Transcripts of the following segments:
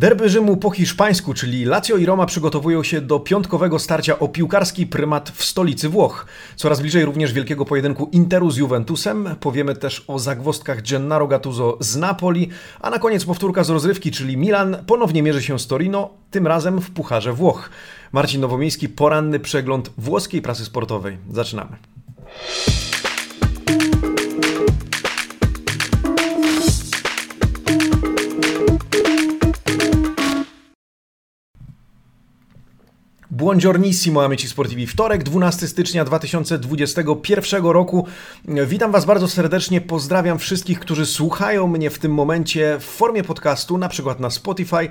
Derby Rzymu po hiszpańsku, czyli Lazio i Roma przygotowują się do piątkowego starcia o piłkarski prymat w stolicy Włoch. Coraz bliżej również wielkiego pojedynku Interu z Juventusem. Powiemy też o zagwostkach Gennaro Gattuso z Napoli, a na koniec powtórka z rozrywki, czyli Milan ponownie mierzy się z Torino, tym razem w Pucharze Włoch. Marcin Nowomiejski, poranny przegląd włoskiej prasy sportowej. Zaczynamy. Buongiornissimo amici sportivi. Wtorek, 12 stycznia 2021 roku. Witam Was bardzo serdecznie. Pozdrawiam wszystkich, którzy słuchają mnie w tym momencie w formie podcastu, na przykład na Spotify.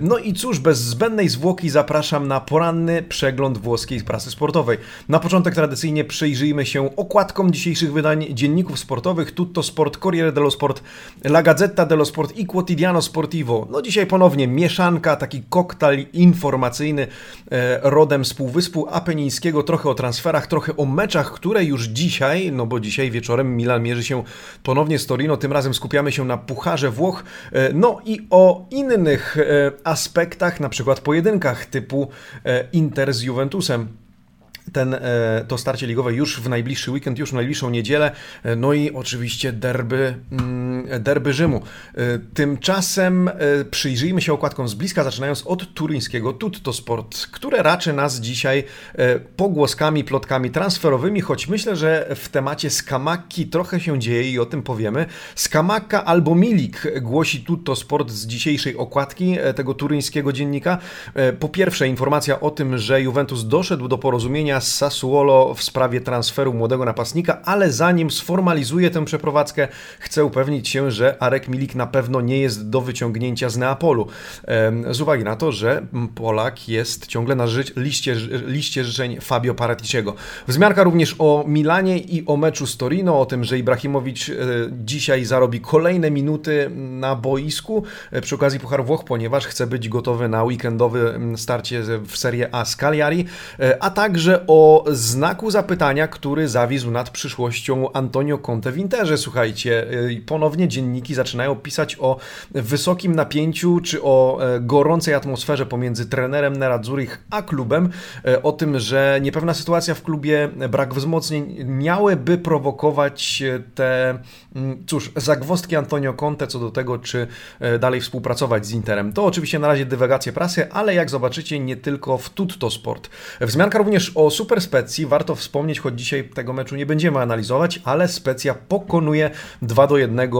No i cóż, bez zbędnej zwłoki zapraszam na poranny przegląd włoskiej prasy sportowej. Na początek tradycyjnie przyjrzyjmy się okładkom dzisiejszych wydań dzienników sportowych Tutto Sport, Corriere dello Sport, La Gazzetta dello Sport i Quotidiano Sportivo. No dzisiaj ponownie mieszanka, taki koktajl informacyjny e, rodem z Półwyspu Apenińskiego, trochę o transferach, trochę o meczach, które już dzisiaj, no bo dzisiaj wieczorem Milan mierzy się ponownie z Torino, tym razem skupiamy się na Pucharze Włoch, e, no i o innych e, aspektach, na przykład pojedynkach typu e, Inter z Juventusem ten, e, to starcie ligowe już w najbliższy weekend, już w najbliższą niedzielę. E, no i oczywiście derby, mm, derby Rzymu. E, tymczasem przyjrzyjmy się okładkom z bliska, zaczynając od turyńskiego Tutto Sport, które raczy nas dzisiaj pogłoskami, plotkami transferowymi, choć myślę, że w temacie Skamakki trochę się dzieje i o tym powiemy. Skamakka albo Milik głosi Tutto Sport z dzisiejszej okładki tego turyńskiego dziennika. Po pierwsze informacja o tym, że Juventus doszedł do porozumienia z Sassuolo w sprawie transferu młodego napastnika, ale zanim sformalizuje tę przeprowadzkę, chcę upewnić się, że Arek Milik na pewno nie jest do wyciągnięcia z Neapolu. Z uwagi na to, że Polak jest ciągle na liście, liście życzeń Fabio Paraticiego. Wzmiarka również o Milanie i o meczu z Torino, o tym, że Ibrahimowicz e, dzisiaj zarobi kolejne minuty na boisku e, przy okazji Puchar Włoch, ponieważ chce być gotowy na weekendowy starcie w Serie A z Cagliari, e, a także o znaku zapytania, który zawisł nad przyszłością Antonio Conte w Interze. Słuchajcie, y, ponownie dzienniki zaczynają pisać o wysokim napięciu czy o e, gorącej atmosferze pomiędzy trenerem Nerazzurich a klubem, e, o tym, że niepewna sytuacja w klubie, brak wzmocnień miałyby prowokować e, te, mm, cóż, zagwostki Antonio Conte co do tego, czy dalej współpracować z Interem. To oczywiście na razie dywagacje prasy, ale jak zobaczycie, nie tylko w Tutto Sport. Wzmianka również o Super Specji. Warto wspomnieć, choć dzisiaj tego meczu nie będziemy analizować, ale Specja pokonuje 2 do 1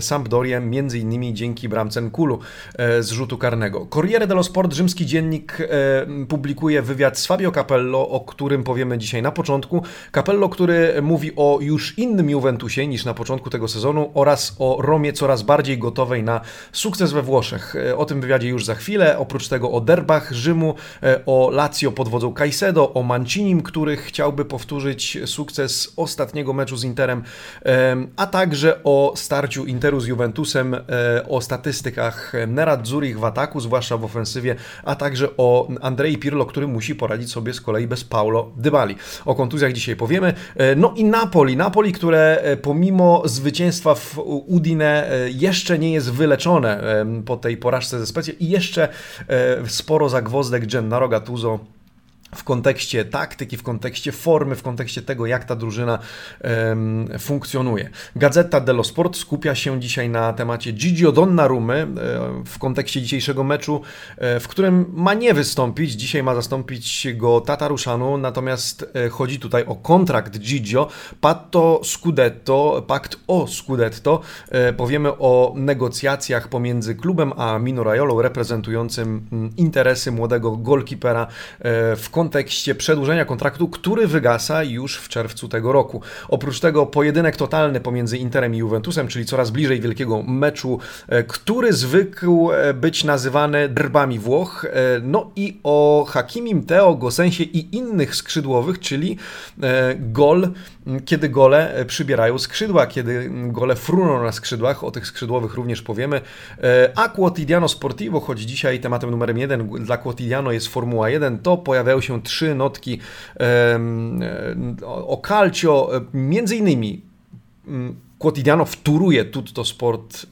Sampdorię, między innymi dzięki bramce Nkulu e, z rzutu karnego. Corriere dello Sport, rzymski dziennik, e, publikuje wywiad z Fabio Capello, o którym powiemy dzisiaj na początku. Capello, który mówi o już innym Juventusie niż na początku tego sezonu oraz o Romie coraz bardziej gotowej na sukces we Włoszech. E, o tym wywiadzie już za chwilę. Oprócz tego o derbach Rzymu, o Lazio pod wodzą Caicedo, o Mancini, Mancinim, który chciałby powtórzyć sukces ostatniego meczu z Interem, a także o starciu Interu z Juventusem, e, o statystykach Nerazzurich w ataku, zwłaszcza w ofensywie, a także o Andrei Pirlo, który musi poradzić sobie z kolei bez Paulo Dybali. O kontuzjach dzisiaj powiemy. E, no i Napoli. Napoli, które e, pomimo zwycięstwa w Udine jeszcze nie jest wyleczone po tej porażce ze Specją i jeszcze sporo zagwozdek Gennaro Gattuso w kontekście taktyki, w kontekście formy, w kontekście tego, jak ta drużyna um, funkcjonuje. Gazeta dello Sport skupia się dzisiaj na temacie Gigio Donnarumy e, w kontekście dzisiejszego meczu, e, w którym ma nie wystąpić. Dzisiaj ma zastąpić go Tataruszanu, natomiast e, chodzi tutaj o kontrakt Gigio, patto scudetto, pakt o scudetto. Powiemy o negocjacjach pomiędzy klubem a Mino Raiolą reprezentującym interesy młodego golkipera w kontekście przedłużenia kontraktu, który wygasa już w czerwcu tego roku. Oprócz tego pojedynek totalny pomiędzy Interem i Juventusem, czyli coraz bliżej wielkiego meczu, e, który zwykł e, być nazywany drbami Włoch. E, no i o Hakimim Teo, Gosensie i innych skrzydłowych, czyli gol, kiedy gole przybierają skrzydła, kiedy gole fruną na skrzydłach, o tych skrzydłowych również powiemy. A Quotidiano Sportivo, choć dzisiaj tematem numerem jeden dla Quotidiano jest Formuła 1, to pojawiają się trzy notki o calcio, między innymi Quotidiano wtóruje Tutto Sport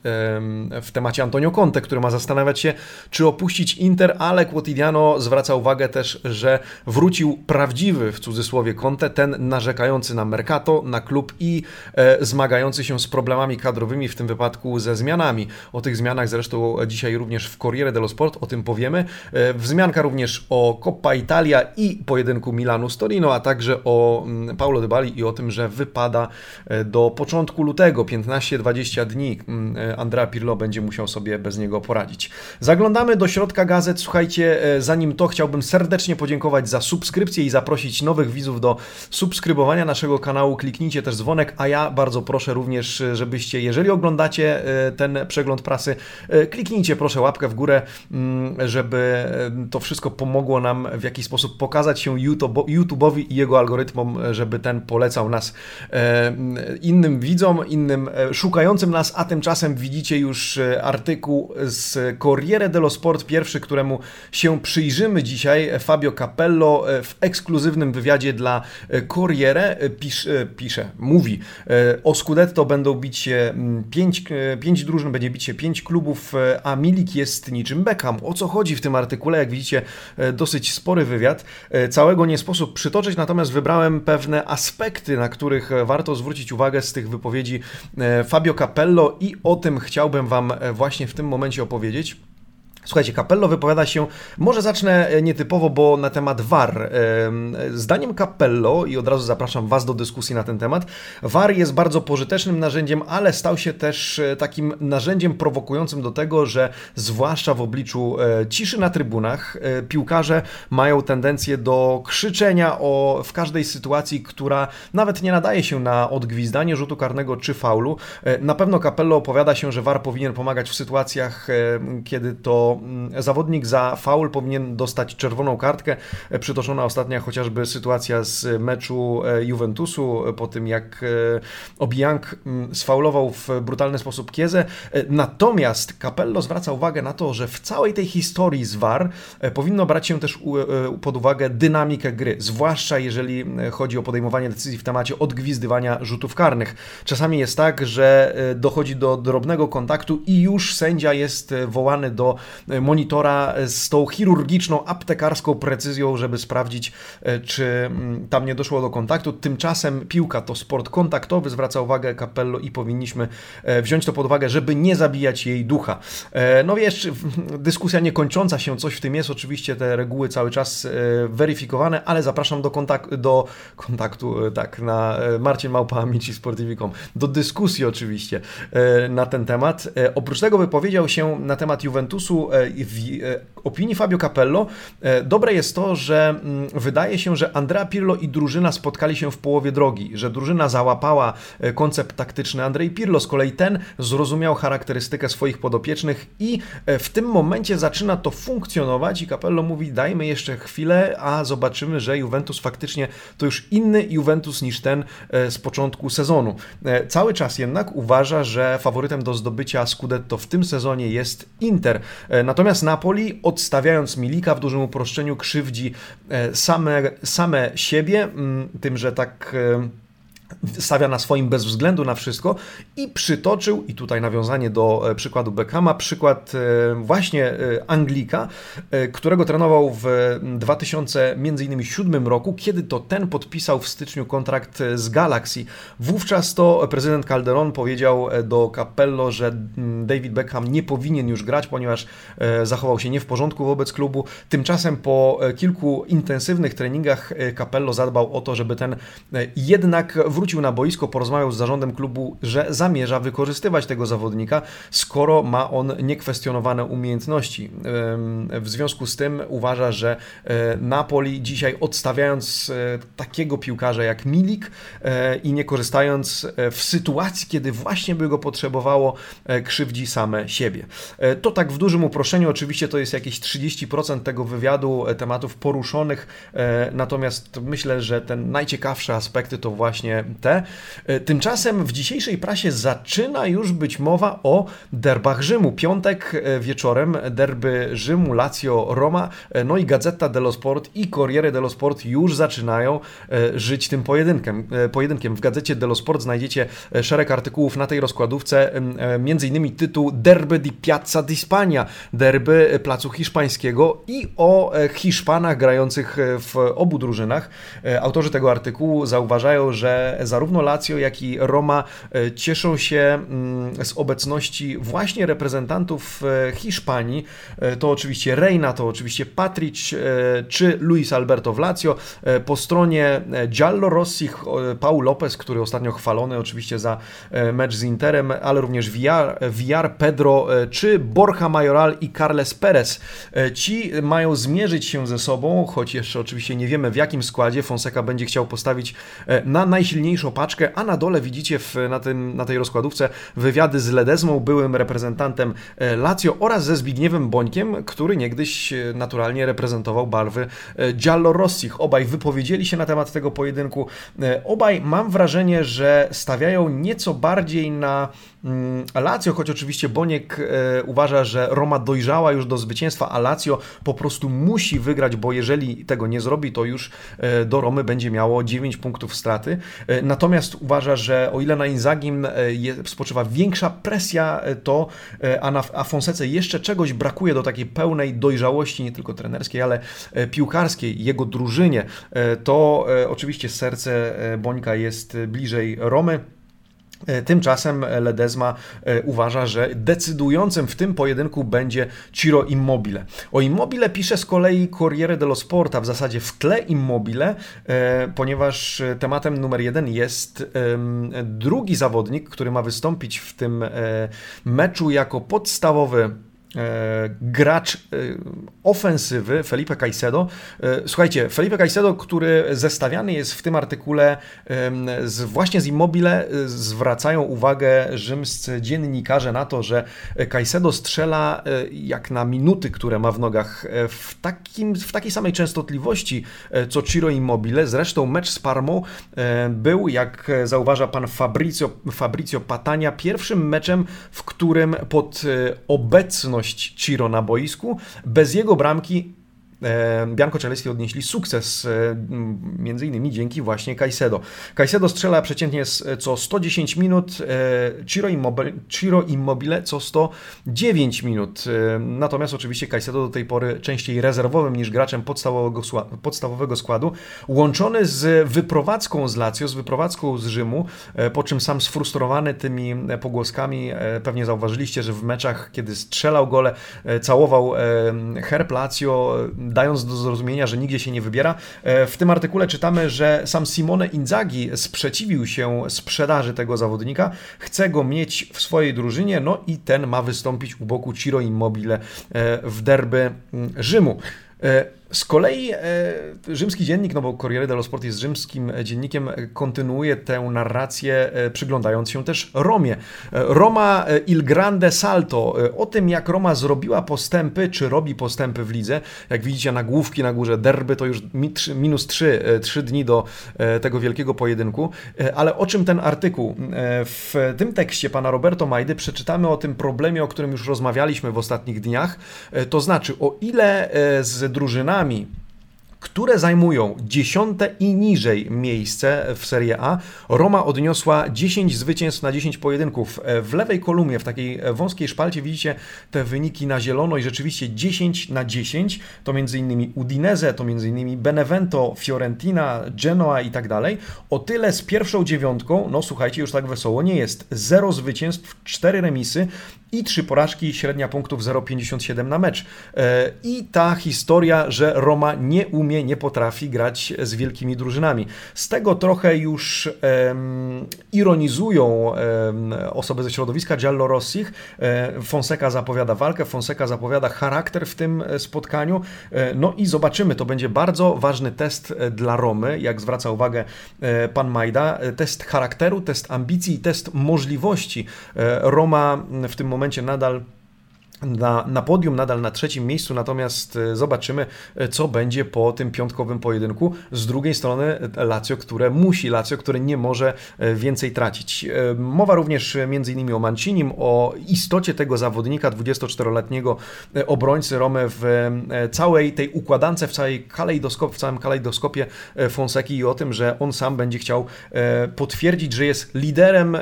w temacie Antonio Conte, który ma zastanawiać się, czy opuścić Inter, ale Quotidiano zwraca uwagę też, że wrócił prawdziwy w cudzysłowie Conte, ten narzekający na Mercato, na klub i e, zmagający się z problemami kadrowymi, w tym wypadku ze zmianami. O tych zmianach zresztą dzisiaj również w Corriere dello Sport, o tym powiemy. E, wzmianka również o Coppa Italia i pojedynku Milanu z Torino, a także o mm, Paulo Dybali i o tym, że wypada e, do początku lutego, 15-20 dni, mm, e, Andrea Pirlo będzie musiał sobie bez niego poradzić. Zaglądamy do środka gazet. Słuchajcie, e, zanim to chciałbym serdecznie podziękować za subskrypcję i zaprosić nowych widzów do subskrybowania naszego kanału. Kliknijcie też dzwonek, a ja bardzo proszę również, żebyście, jeżeli oglądacie ten przegląd prasy, kliknijcie proszę łapkę w górę, mm, żeby to wszystko pomogło nam w jakiś sposób pokazać się YouTube'owi i jego algorytmom, żeby ten polecał nas innym widzom, innym e, szukającym nas, a tymczasem widzicie już e, artykuł z Corriere dello Sport, pierwszy, któremu się przyjrzymy dzisiaj. Fabio Capello e, w ekskluzywnym wywiadzie dla Corriere pisz, pisze, mówi o Scudetto będą bić się pięć, pięć drużyn, będzie bić się pięć klubów, a Milik jest niczym Beckham. O co chodzi w tym artykule? Jak widzicie, dosyć spory wywiad. Całego nie sposób przytoczyć, natomiast wybrałem pewne aspekty, na których warto zwrócić uwagę z tych wypowiedzi Fabio Capello i o tym chciałbym Wam właśnie w tym momencie opowiedzieć. Słuchajcie, Capello wypowiada się, może zacznę e, nietypowo, bo na temat VAR. Zdaniem Capello, i od razu zapraszam Was do dyskusji na ten temat, VAR jest bardzo pożytecznym narzędziem, ale stał się też e, takim narzędziem prowokującym do tego, że zwłaszcza w obliczu e, ciszy na trybunach, piłkarze mają tendencję do krzyczenia o, w każdej sytuacji, która nawet nie nadaje się na odgwizdanie rzutu karnego czy faulu. Na pewno Capello opowiada się, że VAR powinien pomagać w sytuacjach, kiedy to Mm, zawodnik za faul powinien dostać czerwoną kartkę. E, przytoczona ostatnia chociażby sytuacja z meczu e, Juventusu e, po tym jak Obiang mm, sfaulował w brutalny sposób Kiezę. Natomiast Capello zwraca uwagę na to, że w całej tej historii z VAR powinno brać się też pod uwagę dynamikę gry, zwłaszcza jeżeli chodzi o podejmowanie decyzji w temacie odgwizdywania rzutów karnych. Czasami jest tak, że dochodzi do drobnego kontaktu i już sędzia jest wołany do monitora z tą chirurgiczną, aptekarską precyzją, żeby sprawdzić, e, czy mm, tam nie doszło do kontaktu. Tymczasem piłka to sport kontaktowy, zwraca uwagę Capello i powinniśmy e, wziąć to pod uwagę, żeby nie zabijać jej ducha. E, no wiesz, dyskusja niekończąca się, coś w tym jest, oczywiście te reguły cały czas weryfikowane, ale zapraszam do, kontak do kontaktu, tak, na Marcin Małpa, Amici Sportivi.com, do dyskusji oczywiście na ten temat. Oprócz tego wypowiedział się na temat Juventusu w e, opinii Fabio Capello e, dobre jest to, że mm, wydaje się, że Andrea Pirlo i drużyna spotkali się w połowie drogi, że drużyna załapała e, koncept taktyczny Andrzej Pirlo, z kolei ten zrozumiał charakterystykę swoich podopiecznych i w tym momencie zaczyna to funkcjonować i Capello mówi dajmy jeszcze chwilę, a zobaczymy, że Juventus faktycznie to już inny Juventus niż ten z początku sezonu. Cały czas jednak uważa, że faworytem do zdobycia Scudetto w tym sezonie jest Inter. Natomiast Napoli, odstawiając Milika w dużym uproszczeniu, krzywdzi e, same, same siebie, tym, że tak e, stawia na swoim bez względu na wszystko i przytoczył, i tutaj nawiązanie do e, przykładu Beckhama, przykład e, właśnie e, Anglika, którego trenował w 2007 roku, kiedy to ten podpisał w styczniu kontrakt z Galaxy. Wówczas to prezydent Calderon powiedział do Capello, że David Beckham nie powinien już grać, ponieważ zachował się nie w porządku wobec klubu. Tymczasem po kilku intensywnych treningach Capello zadbał o to, żeby ten jednak wrócił na boisko, porozmawiał z zarządem klubu, że zamierza wykorzystywać tego zawodnika, skoro ma on niekwestionowane umiejętności. W związku z tym uważa, że e, Napoli dzisiaj odstawiając e, takiego piłkarza jak Milik e, i nie korzystając w sytuacji, kiedy właśnie by go potrzebowało, krzywdzi same siebie. To tak w dużym uproszczeniu, oczywiście to jest jakieś 30% tego wywiadu tematów poruszonych, natomiast myślę, że te najciekawsze aspekty to właśnie te. Tymczasem w dzisiejszej prasie zaczyna już być mowa o derbach Rzymu. Piątek wieczorem derby Rzymu, Lazio, Roma, no i Gazeta dello Sport i Corriere dello Sport już zaczynają żyć tym pojedynkiem. pojedynkiem. W Gazecie dello Sport znajdziecie szereg artykułów na tej rozkładówce, innymi tytuł Derby di Piazza di Spagna, derby Placu Hiszpańskiego i o Hiszpanach grających w obu drużynach. Autorzy tego artykułu zauważają, że zarówno Lazio, jak i Roma cieszą się z obecności właśnie reprezentantów Hiszpanii. To oczywiście Reina, to oczywiście Patric czy Luis Alberto w Lazio. Po stronie Giallo Rossi Paul Lopez, który ostatnio chwalony oczywiście za mecz z Interem, ale również VR, VR Pedro czy Borja Majoral i Carles Perez. Ci mają zmierzyć się ze sobą, choć jeszcze oczywiście nie wiemy w jakim składzie. Fonseca będzie chciał postawić na najsilniejszą paczkę, a na dole widzicie w, na, tym, na tej rozkładówce wywiady z Ledezmą, byłym reprezentantem Lazio oraz ze Zbigniewem Bońkiem, który niegdyś naturalnie reprezentował barwy Giallo-Rossich. Obaj wypowiedzieli się na temat tego pojedynku. Obaj mam wrażenie, że stawiają nieco bardziej na mm, Lazio, choć oczywiście Boniek e, uważa, że Roma dojrzała już do zwycięstwa, a Lazio po prostu musi wygrać, bo jeżeli tego nie zrobi, to już e, do Romy będzie miało 9 punktów straty. E, natomiast uważa, że o ile na Inzagim spoczywa większa presja, to a na a Fonsece jeszcze czegoś brakuje do takiej pełnej dojrzałości, nie tylko trenerskiej, ale piłkarskiej, jego drużynie, to oczywiście serce Bońka jest bliżej Romy. Tymczasem Ledezma uważa, że decydującym w tym pojedynku będzie Ciro Immobile. O Immobile pisze z kolei Corriere dello Sport, a w zasadzie w tle Immobile, ponieważ tematem numer jeden jest drugi zawodnik, który ma wystąpić w tym meczu jako podstawowy E, gracz e, ofensywy Felipe Caicedo. E, słuchajcie, Felipe Caicedo, który zestawiany jest w tym artykule z, właśnie z Immobile, zwracają uwagę rzymscy dziennikarze na to, że Caicedo strzela jak na minuty, które ma w nogach w, takim, w takiej samej częstotliwości co Ciro Immobile. Zresztą mecz z Parmą był, jak zauważa pan Fabrizio, Fabrizio Patania, pierwszym meczem, w którym pod obecność obecność Ciro na boisku. Bez jego bramki Bianco Celesti odnieśli sukces, e, między innymi dzięki właśnie Caicedo. Caicedo strzela przeciętnie co 110 minut, e, Ciro Immobile, Ciro Immobile co 109 minut. Natomiast oczywiście Caicedo do tej pory częściej rezerwowym niż graczem podstawowego, podstawowego składu, łączony z wyprowadzką z Lazio, z wyprowadzką z Rzymu, po czym sam sfrustrowany tymi pogłoskami, pewnie zauważyliście, że w meczach, kiedy strzelał gole, całował herb Lazio, dając do zrozumienia, że nigdzie się nie wybiera. E, w tym artykule czytamy, że sam Simone Inzaghi sprzeciwił się sprzedaży tego zawodnika, chce go mieć w swojej drużynie, no i ten ma wystąpić u boku Ciro Immobile e, w derby mm, Rzymu. E, z kolei e, rzymski dziennik, no bo Corriere dello Sport jest rzymskim dziennikiem, kontynuuje tę narrację, e, przyglądając się też Romie. Roma il grande salto. O tym, jak Roma zrobiła postępy, czy robi postępy w lidze. Jak widzicie, nagłówki na górze derby to już minus 3, 3 dni do tego wielkiego pojedynku. Ale o czym ten artykuł? W tym tekście pana Roberto Majdy przeczytamy o tym problemie, o którym już rozmawialiśmy w ostatnich dniach. To znaczy, o ile z drużynami, które zajmują dziesiąte i niżej miejsce w Serie A. Roma odniosła 10 zwycięstw na 10 pojedynków. W lewej kolumnie, w takiej wąskiej szpalcie widzicie te wyniki na zielono i rzeczywiście 10 na 10 to m.in. Udinese, to m.in. Benevento, Fiorentina, Genoa i tak dalej. O tyle z pierwszą dziewiątką, no słuchajcie, już tak wesoło nie jest. 0 zwycięstw, 4 remisy i 3 porażki, średnia punktów 0,57 na mecz. E, I ta historia, że Roma nie umie, nie potrafi grać z wielkimi drużynami. Z tego trochę już um, ironizują um, osoby ze środowiska Giallo Rossich. E, Fonseca zapowiada walkę, Fonseca zapowiada charakter w tym spotkaniu. No i zobaczymy, to będzie bardzo ważny test dla Romy, jak zwraca uwagę pan Majda. Test charakteru, test ambicji test możliwości. Roma w tym momencie momencie nadal na, na podium, nadal na trzecim miejscu, natomiast e, zobaczymy, e, co będzie po tym piątkowym pojedynku. Z drugiej strony e, Lazio, które musi, Lazio, które nie może więcej tracić. Mowa również innymi o Mancinim, o istocie tego zawodnika, 24-letniego obrońcy Romy w całej tej układance, w, całej kalejdoskop, w całym kalejdoskopie Fonseki i o tym, że on sam będzie chciał potwierdzić, że jest liderem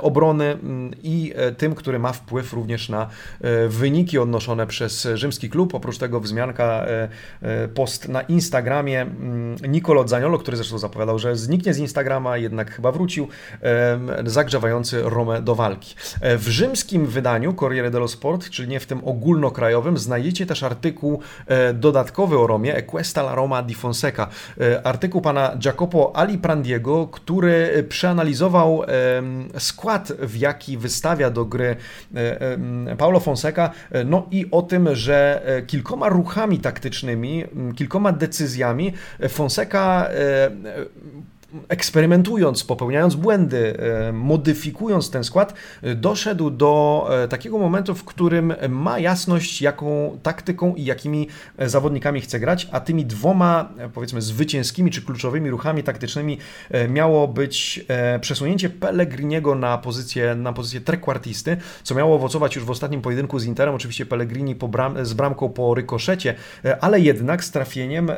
obrony i tym, który ma wpływ również na wyniki odnoszone przez rzymski klub. Oprócz tego wzmianka, e, e, post na Instagramie mm, Nicolo Zaniolo, który zresztą zapowiadał, że zniknie z Instagrama, jednak chyba wrócił, zagrzewający Romę do walki. E, w rzymskim wydaniu Corriere dello Sport, czyli nie w tym ogólnokrajowym, znajdziecie też artykuł dodatkowy o Romie, Equesta la Roma di Fonseca. Artykuł pana Jacopo Aliprandiego, który przeanalizował skład, w jaki wystawia do gry Paulo Fonseca E, no i o tym, że e, kilkoma ruchami taktycznymi, kilkoma decyzjami e, Fonseca eksperymentując, popełniając błędy, e, modyfikując ten skład, doszedł do e, takiego momentu, w którym ma jasność, jaką taktyką i jakimi e, zawodnikami chce grać, a tymi dwoma, powiedzmy, zwycięskimi czy kluczowymi ruchami taktycznymi miało być przesunięcie Pellegriniego na pozycję, na pozycję trekwartisty, co miało owocować już w ostatnim pojedynku z Interem, oczywiście Pellegrini bram, z bramką po rykoszecie, ale jednak z trafieniem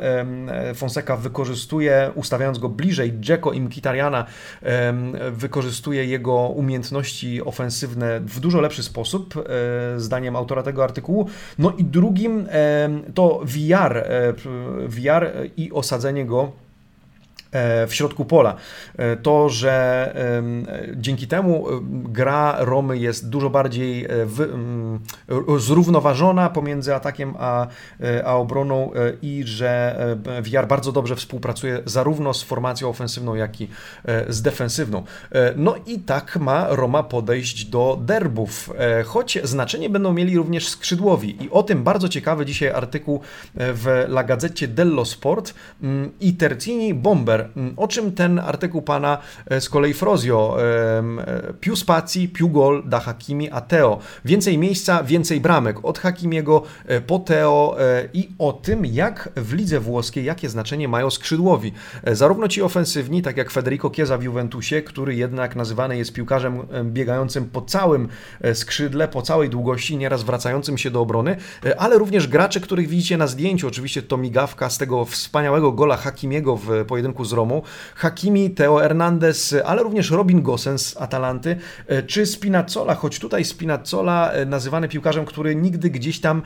Fonseca wykorzystuje, ustawiając go bliżej Dzeko i Mkhitarjana wykorzystuje jego umiejętności ofensywne w dużo lepszy sposób, e, zdaniem autora tego artykułu. No i drugim to VR, e, VR i osadzenie go w środku pola. E, to, że dzięki temu e, gra Romy jest dużo bardziej zrównoważona pomiędzy atakiem a, a obroną i że VR bardzo dobrze współpracuje zarówno z formacją ofensywną, jak i z defensywną. No i tak ma Roma podejść do derbów, choć znaczenie będą mieli również skrzydłowi. I o tym bardzo ciekawy dzisiaj artykuł w La Gazzetta dello Sport i Terzini Bomber Mm, o czym ten artykuł pana e, z kolei Frozio? E, più spacji, più gol da Hakimi a Teo. Więcej miejsca, więcej bramek. Od Hakimiego e, po Teo i o tym, jak w lidze włoskiej, jakie znaczenie mają skrzydłowi. Zarówno ci ofensywni, tak jak Federico Chiesa w Juventusie, który jednak nazywany jest piłkarzem biegającym po całym skrzydle, po całej długości, nieraz wracającym się do obrony, ale również gracze, których widzicie na zdjęciu. Oczywiście to migawka z tego wspaniałego gola Hakimiego w pojedynku z Romą, Hakimi, Teo Hernandez, ale również Robin Gosens z Atalanty, e, czy Spinazzola, choć tutaj Spinazzola e, nazywany piłkarzem, który nigdy gdzieś tam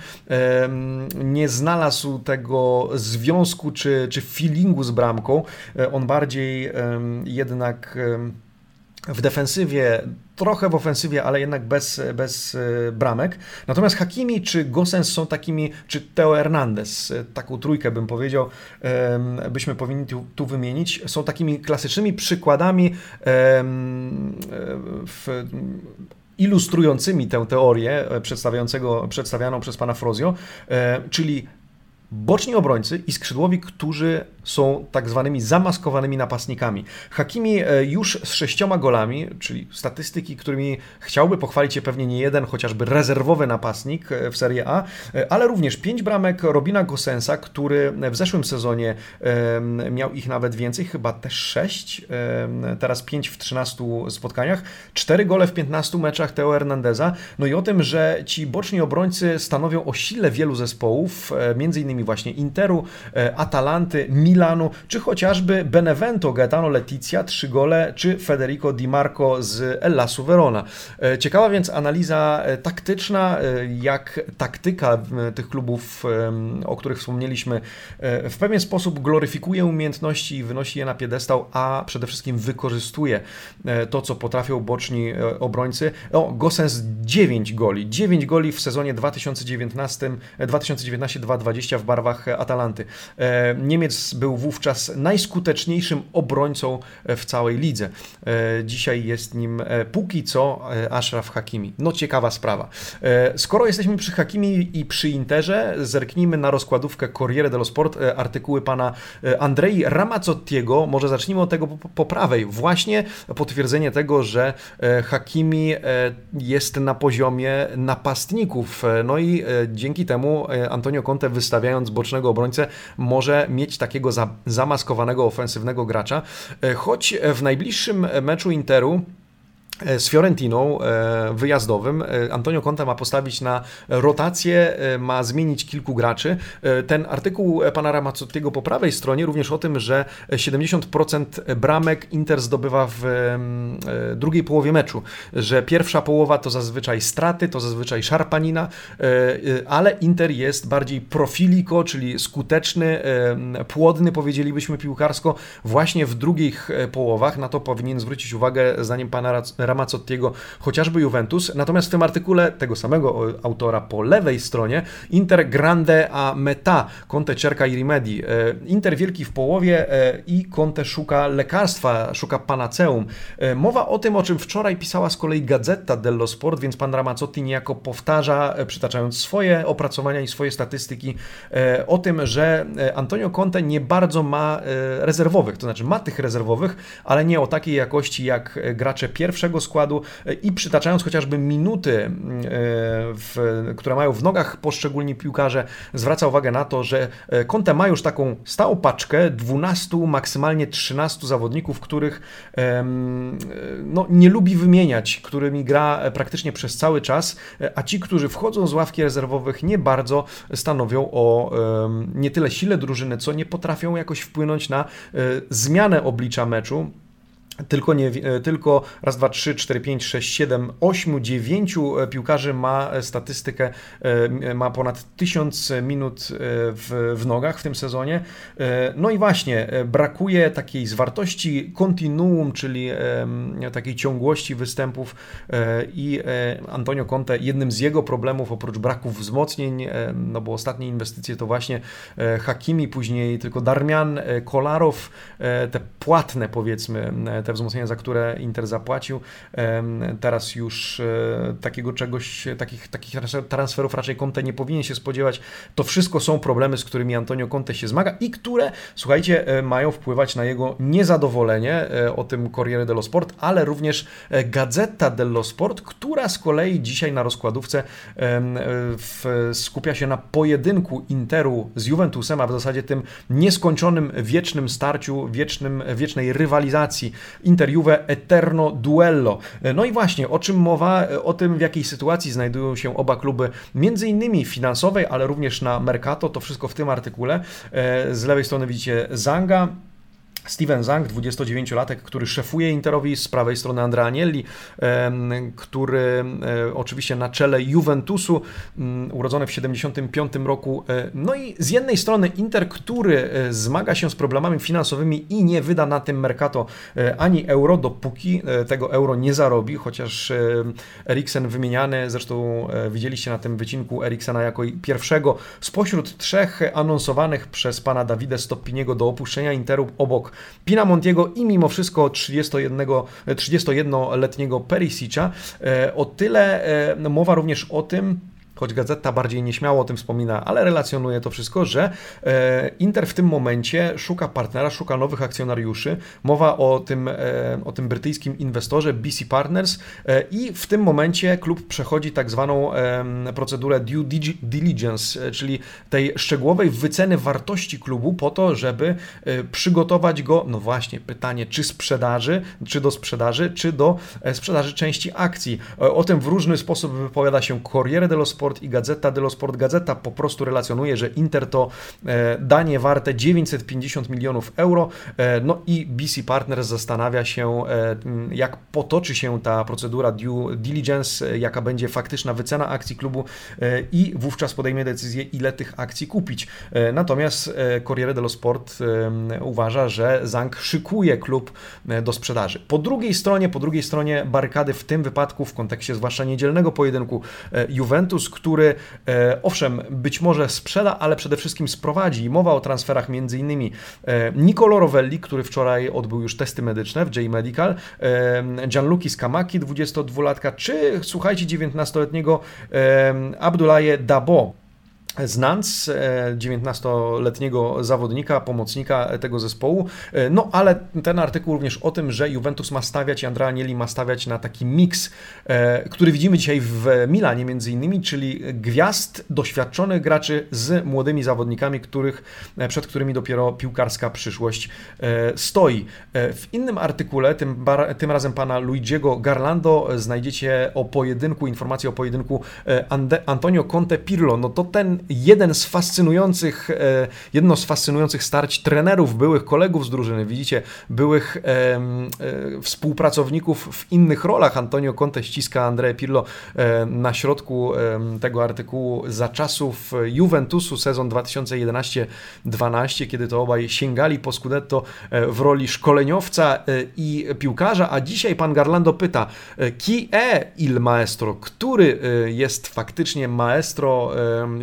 nie znalazł tego związku czy, czy feelingu z bramką. E, on bardziej jednak w defensywie, trochę w ofensywie, ale jednak bez, bez e, bramek. Natomiast Hakimi czy Gosens są takimi, czy Teo Hernandez, e, taką trójkę bym powiedział, byśmy powinni tu, tu wymienić, są takimi klasycznymi przykładami w ilustrującymi tę teorię e, przedstawianą przez pana Frozio, czyli boczni obrońcy i skrzydłowi, którzy są tak zwanymi zamaskowanymi napastnikami. Hakimi e, już z sześcioma golami, czyli statystyki, którymi chciałby pochwalić się pewnie nie jeden, chociażby rezerwowy napastnik e, w Serie A, e, ale również pięć bramek Robina Gosensa, który w zeszłym sezonie miał ich nawet więcej, chyba też sześć, teraz pięć w 13 spotkaniach, cztery gole w 15 meczach Teo Hernandeza, no i o tym, że ci boczni obrońcy stanowią o sile wielu zespołów, między innymi właśnie Interu, Atalanty, Milanu, czy chociażby Benevento, Gaetano Letizia, trzy gole, czy Federico Di Marco z Ellasu Verona. E, ciekawa więc analiza e, taktyczna, e, jak taktyka tych klubów, o których wspomnieliśmy, w pewien sposób gloryfikuje umiejętności i wynosi je na piedestał, a przede wszystkim wykorzystuje to, co potrafią boczni obrońcy. O, Gosens 9 goli, 9 goli w sezonie 2019-2020-2020 w barwach Atalanty. Niemiec był wówczas najskuteczniejszym obrońcą w całej lidze. Dzisiaj jest nim póki co Ashraf Hakimi. No ciekawa sprawa. Skoro jesteśmy przy Hakimi i przy Interze, zerknijmy na rozkładówkę Corriere dello Sport, artykuły pana Andrei Ramazzottiego. Może zacznijmy od tego po, prawej. Właśnie potwierdzenie tego, że Hakimi jest na poziomie napastników. No i dzięki temu Antonio Conte wystawiając bocznego obrońcę może mieć takiego zamaskowanego ofensywnego gracza, choć w najbliższym meczu Interu E, z Fiorentiną e, wyjazdowym. E, Antonio Conte ma postawić na rotację, ma zmienić kilku graczy. Ten artykuł pana Ramazzottiego po prawej stronie również o tym, że 70% bramek Inter zdobywa w drugiej połowie meczu, że pierwsza połowa to zazwyczaj straty, to zazwyczaj szarpanina, ale Inter jest bardziej profiliko, czyli skuteczny, płodny powiedzielibyśmy piłkarsko właśnie w drugich połowach. Na to powinien zwrócić uwagę zdaniem pana Ramazzottiego, chociażby Juventus. Natomiast w tym artykule tego samego autora po lewej stronie Inter grande a meta, Conte cerca i rimedi. E, Inter wielki w połowie e, i Conte szuka lekarstwa, szuka panaceum. E, mowa o tym, o czym wczoraj pisała z kolei Gazeta dello Sport, więc pan Ramazzotti niejako powtarza, przytaczając swoje opracowania i swoje statystyki o tym, że Antonio Conte nie bardzo ma rezerwowych, to znaczy ma tych rezerwowych, ale nie o takiej jakości jak gracze pierwszego składu e, i przytaczając chociażby minuty, e, w, które mają w nogach poszczególni piłkarze, zwraca uwagę na to, że e, Conte ma już taką stałą paczkę 12, maksymalnie 13 zawodników, których no, nie lubi wymieniać, którymi gra praktycznie przez cały czas, a ci, którzy wchodzą z ławki rezerwowych, nie bardzo stanowią o nie tyle sile drużyny, co nie potrafią jakoś wpłynąć na zmianę oblicza meczu tylko, nie, e, tylko raz, dwa, trzy, cztery, pięć, sześć, siedem, ośmiu, dziewięciu e, piłkarzy ma statystykę, e, ma ponad tysiąc minut w, w nogach w tym sezonie. No i właśnie, brakuje takiej zwartości kontinuum, czyli takiej ciągłości występów i Antonio Conte, jednym z jego problemów, oprócz braków wzmocnień, no bo ostatnie inwestycje to właśnie Hakimi, później tylko Darmian, Kolarow, te płatne powiedzmy, te wzmocnienia, za które Inter zapłacił. Teraz już e, takiego czegoś, takich, takich transferów raczej Conte nie powinien się spodziewać. To wszystko są problemy, z którymi Antonio Conte się zmaga i które, słuchajcie, e, mają wpływać na jego niezadowolenie. E, o tym Corriere dello Sport, ale również Gazeta dello Sport, która z kolei dzisiaj na rozkładówce skupia się na pojedynku Interu z Juventusem, a w zasadzie tym nieskończonym, wiecznym starciu, wiecznym, wiecznej rywalizacji Inter Juve Eterno Duello. No i właśnie, o czym mowa? O tym, w jakiej sytuacji znajdują się oba kluby, między innymi finansowej, ale również na Mercato, to wszystko w tym artykule. E, z lewej strony widzicie Zanga, Steven Zang, 29-latek, który szefuje Interowi, z prawej strony Andrea Agnelli, który e, oczywiście na czele Juventusu, mm, urodzony w 75 roku. E, no i z jednej strony Inter, który e, zmaga się z problemami finansowymi i nie wyda na tym Mercato ani euro, dopóki tego euro nie zarobi, chociaż Eriksen wymieniany, zresztą widzieliście na tym wycinku Eriksena jako pierwszego spośród trzech anonsowanych przez pana Davide Stoppiniego do opuszczenia Interu obok Pinamontiego i mimo wszystko 31-letniego 31 Perisicza. E, o tyle e, mowa również o tym, choć gazeta bardziej nieśmiało o tym wspomina, ale relacjonuje to wszystko, że e, Inter w tym momencie szuka partnera, szuka nowych akcjonariuszy. Mowa o tym, e, o tym brytyjskim inwestorze BC Partners e, i w tym momencie klub przechodzi tak zwaną procedurę due diligence, czyli tej szczegółowej wyceny wartości klubu po to, żeby przygotować go, no właśnie, pytanie, czy sprzedaży, czy do sprzedaży, czy do sprzedaży części akcji. O tym w różny sposób wypowiada się Corriere dello Sport, Sport i Gazeta dello Sport. Gazeta po prostu relacjonuje, że Inter to e, danie warte 950 milionów euro. E, no i BC Partners zastanawia się, e, jak potoczy się ta procedura due diligence, jaka będzie faktyczna wycena akcji klubu i wówczas podejmie decyzję, ile tych akcji kupić. Natomiast Corriere dello Sport uważa, że Zank szykuje klub do sprzedaży. Po drugiej stronie, po drugiej stronie barykady w tym wypadku, w kontekście zwłaszcza niedzielnego pojedynku, Juventus, który owszem, być może sprzeda, ale przede wszystkim sprowadzi. Mowa o transferach między innymi Nicolo Rovelli, który wczoraj odbył już testy medyczne w J-Medical, Gianluki Skamaki, 22-latka, czy słuchajcie, 19-letniego Abdullaye Dabo, z Nantes, 19-letniego zawodnika, pomocnika tego zespołu. E, no ale ten artykuł również o tym, że Juventus ma stawiać Andrea Agnelli ma stawiać na taki miks, e, który widzimy dzisiaj w Milanie między innymi, czyli gwiazd, doświadczonych graczy z młodymi zawodnikami, których, e, przed którymi dopiero piłkarska przyszłość stoi. W innym artykule, tym, tym razem pana Luigiego Garlando, znajdziecie o pojedynku, informacje o pojedynku Antonio Conte Pirlo. No to ten jeden z fascynujących, e, jedno z fascynujących starć trenerów, byłych kolegów z drużyny, widzicie, byłych e, e, współpracowników w innych rolach. Antonio Conte ściska Andrea Pirlo na środku tego artykułu za czasów Juventusu sezon 2011-12, kiedy to obaj sięgali po Scudetto w roli szkoleniowca i piłkarza, a dzisiaj pan Garlando pyta, chi è il maestro? Który jest faktycznie maestro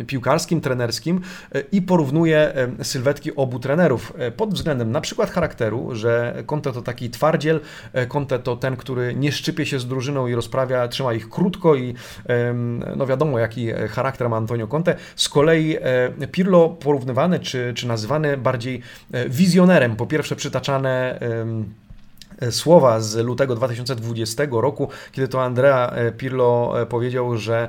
piłkarza? Piłkarskim, trenerskim e, i porównuje e, sylwetki obu trenerów e, pod względem na przykład charakteru, że Conte to taki twardziel, Conte to ten, który nie szczypie się z drużyną i rozprawia, trzyma ich krótko i no wiadomo jaki charakter ma Antonio Conte. Z kolei Pirlo porównywany czy, czy nazywany bardziej wizjonerem, po pierwsze przytaczane słowa z lutego 2020 roku, kiedy to Andrea e, Pirlo e, powiedział, że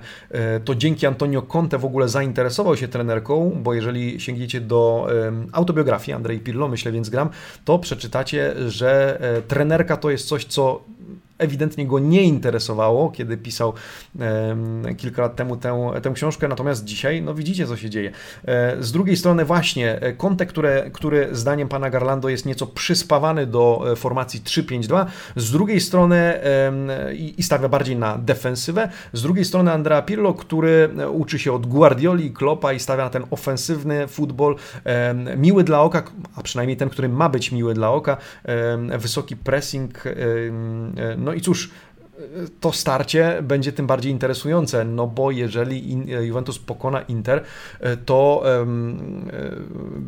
to dzięki Antonio Conte w ogóle zainteresował się trenerką, bo jeżeli sięgniecie do autobiografii Andrei Pirlo, myślę więc gram, to przeczytacie, że trenerka to jest coś, co ewidentnie go nie interesowało, kiedy pisał kilka lat temu tę, tę książkę, natomiast dzisiaj, no widzicie, co się dzieje. E, z drugiej strony właśnie e, Conte, które, który zdaniem pana Garlando jest nieco przyspawany do e, formacji 3-5-2, z drugiej strony i stawia bardziej na defensywę, z drugiej strony Andrea Pirlo, który uczy się od Guardioli i Klopa i stawia na ten ofensywny futbol, miły dla oka, a przynajmniej ten, który ma być miły dla oka, wysoki pressing, no no i cóż, to starcie będzie tym bardziej interesujące, no bo jeżeli Juventus pokona Inter, to e,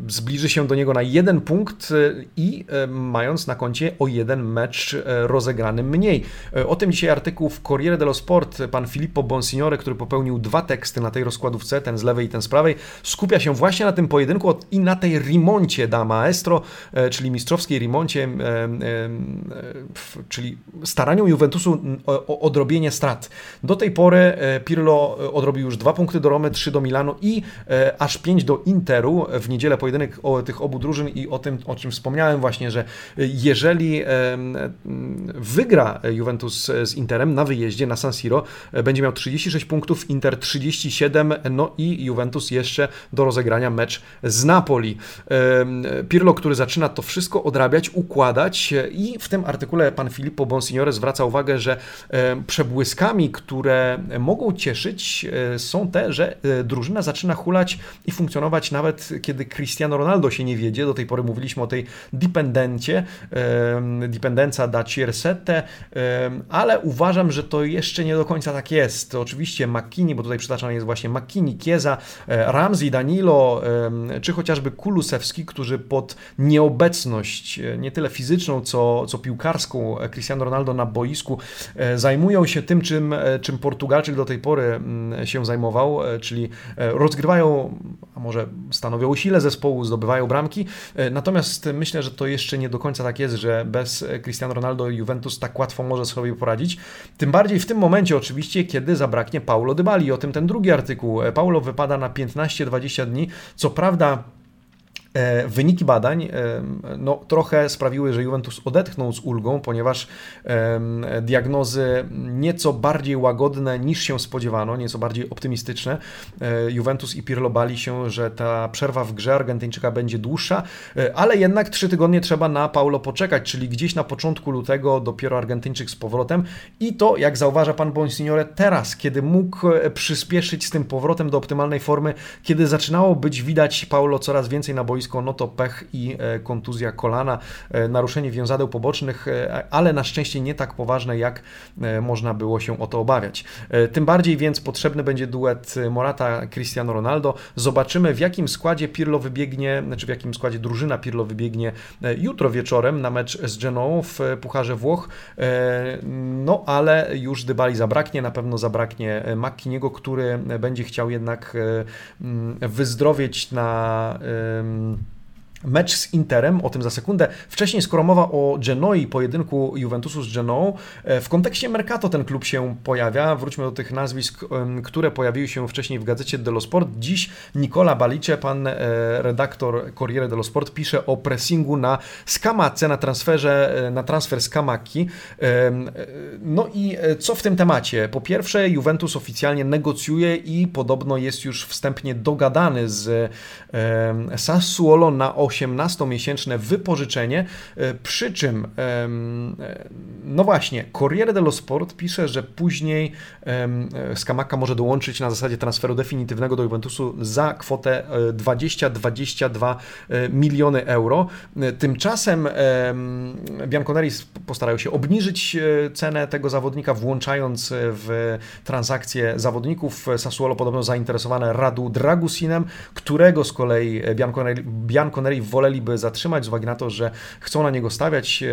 zbliży się do niego na jeden punkt e, i mając na koncie o jeden mecz e, rozegrany mniej. O tym dzisiaj artykuł w Corriere dello Sport pan Filippo Bonsignore, który popełnił dwa teksty na tej rozkładówce, ten z lewej i ten z prawej, skupia się właśnie na tym pojedynku i na tej rimoncie da maestro, czyli mistrzowskiej rimoncie, czyli staraniu Juventusu odrobienie strat. Do tej pory e, Pirlo e, odrobił już dwa punkty do Romy, trzy do Milanu i e, aż pięć do Interu. W niedzielę pojedynek tych obu drużyn i o tym, o czym wspomniałem właśnie, że jeżeli wygra Juventus z Interem na wyjeździe na San Siro, będzie miał 36 punktów, Inter 37, no i Juventus jeszcze do rozegrania mecz z Napoli. Pirlo, który zaczyna to wszystko odrabiać, układać i w tym artykule pan Filippo Bonsignore zwraca uwagę, że przebłyskami, które mogą cieszyć, e, są te, że e, drużyna zaczyna hulać i funkcjonować nawet kiedy Cristiano Ronaldo się nie wiedzie. Do tej pory mówiliśmy o tej dependencie, dependenza da Ciersette, ale uważam, że to jeszcze nie do końca tak jest. Oczywiście McKinney, bo tutaj przytaczany jest właśnie McKinney, Kieza, e, Ramsey, Danilo, czy chociażby Kulusewski, którzy pod nieobecność, nie tyle fizyczną, co, co piłkarską Cristiano Ronaldo na boisku zajmują się tym, czym, e, czym Portugalczyk do tej pory mm, się zajmował, e, czyli e, rozgrywają, a może stanowią sile zespołu, zdobywają bramki. Natomiast myślę, że to jeszcze nie do końca tak jest, że bez Cristiano Ronaldo Juventus tak łatwo może sobie poradzić. Tym bardziej w tym momencie oczywiście, kiedy zabraknie Paulo Dybali. O tym ten drugi artykuł. Paulo wypada na 15-20 dni. Co prawda E, wyniki badań e, no, trochę sprawiły, że Juventus odetchnął z ulgą, ponieważ diagnozy nieco bardziej łagodne niż się spodziewano, nieco bardziej optymistyczne. E, Juventus i Pirlo bali się, że ta przerwa w grze Argentyńczyka będzie dłuższa, ale jednak trzy tygodnie trzeba na Paulo poczekać, czyli gdzieś na początku lutego dopiero Argentyńczyk z powrotem i to, jak zauważa pan Bonsignore, teraz, kiedy mógł przyspieszyć z tym powrotem do optymalnej formy, kiedy zaczynało być widać Paulo coraz więcej na boisku, boisko, no to pech i kontuzja kolana, naruszenie wiązadeł pobocznych, ale na szczęście nie tak poważne, jak można było się o to obawiać. Tym bardziej więc potrzebny będzie duet Morata-Cristiano Ronaldo. Zobaczymy w jakim składzie Pirlo wybiegnie, znaczy w jakim składzie drużyna Pirlo wybiegnie jutro wieczorem na mecz z Genoą w Pucharze Włoch. No ale już Dybali zabraknie, na pewno zabraknie Makkiniego, który będzie chciał jednak mm, wyzdrowieć na Mecz z Interem, o tym za sekundę. Wcześniej, skoro mowa o Genoi, pojedynku Juventusu z Genoą, e, w kontekście Mercato ten klub się pojawia. Wróćmy do tych nazwisk, które pojawiły się wcześniej w gazecie dello Sport. Dziś Nicola Balice, pan e, redaktor Corriere dello Sport, pisze o pressingu na Skamace, na transferze, e, na transfer Skamaki. No i co w tym temacie? Po pierwsze, Juventus oficjalnie negocjuje i podobno jest już wstępnie dogadany z Sassuolo na 18-miesięczne wypożyczenie, e, przy czym, e, no właśnie, Corriere dello Sport pisze, że później Skamaka może dołączyć na zasadzie transferu definitywnego do Juventusu za kwotę 20-22 e, miliony euro. Tymczasem Bianconeri postarają się obniżyć cenę tego zawodnika, włączając w transakcję zawodników. Sassuolo podobno zainteresowane Radu Dragusinem, którego z kolei Bianconeri, Bianconeri woleliby zatrzymać z uwagi na to, że chcą na niego stawiać.